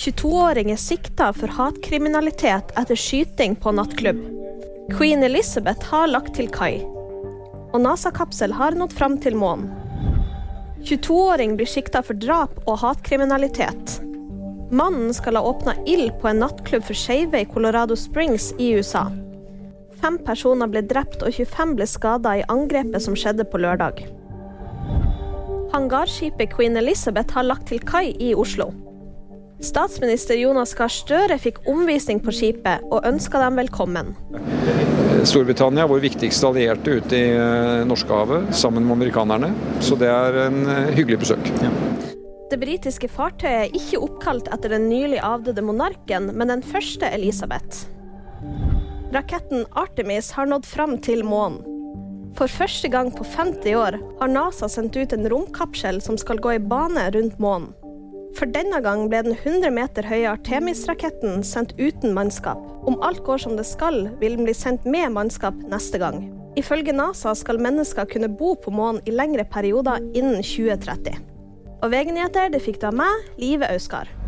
22-åring er sikta for hatkriminalitet etter skyting på nattklubb. Queen Elizabeth har lagt til kai. Og NASA-kapsel har nådd fram til månen. 22-åring blir sikta for drap og hatkriminalitet. Mannen skal ha åpna ild på en nattklubb for skeive i Colorado Springs i USA. Fem personer ble drept og 25 ble skada i angrepet som skjedde på lørdag. Hangarskipet Queen Elizabeth har lagt til kai i Oslo. Statsminister Jonas Gahr Støre fikk omvisning på skipet og ønska dem velkommen. Storbritannia er vår viktigste allierte ute i eh, Norskehavet, sammen med amerikanerne. Så det er en eh, hyggelig besøk. Ja. Det britiske fartøyet er ikke oppkalt etter den nylig avdøde monarken, men den første Elisabeth. Raketten Artemis har nådd fram til månen. For første gang på 50 år har NASA sendt ut en romkapsel som skal gå i bane rundt månen. For denne gang ble den 100 meter høye Artemis-raketten sendt uten mannskap. Om alt går som det skal, vil den bli sendt med mannskap neste gang. Ifølge NASA skal mennesker kunne bo på månen i lengre perioder innen 2030. Og VG-nyheter det fikk du av meg, Live Auskar.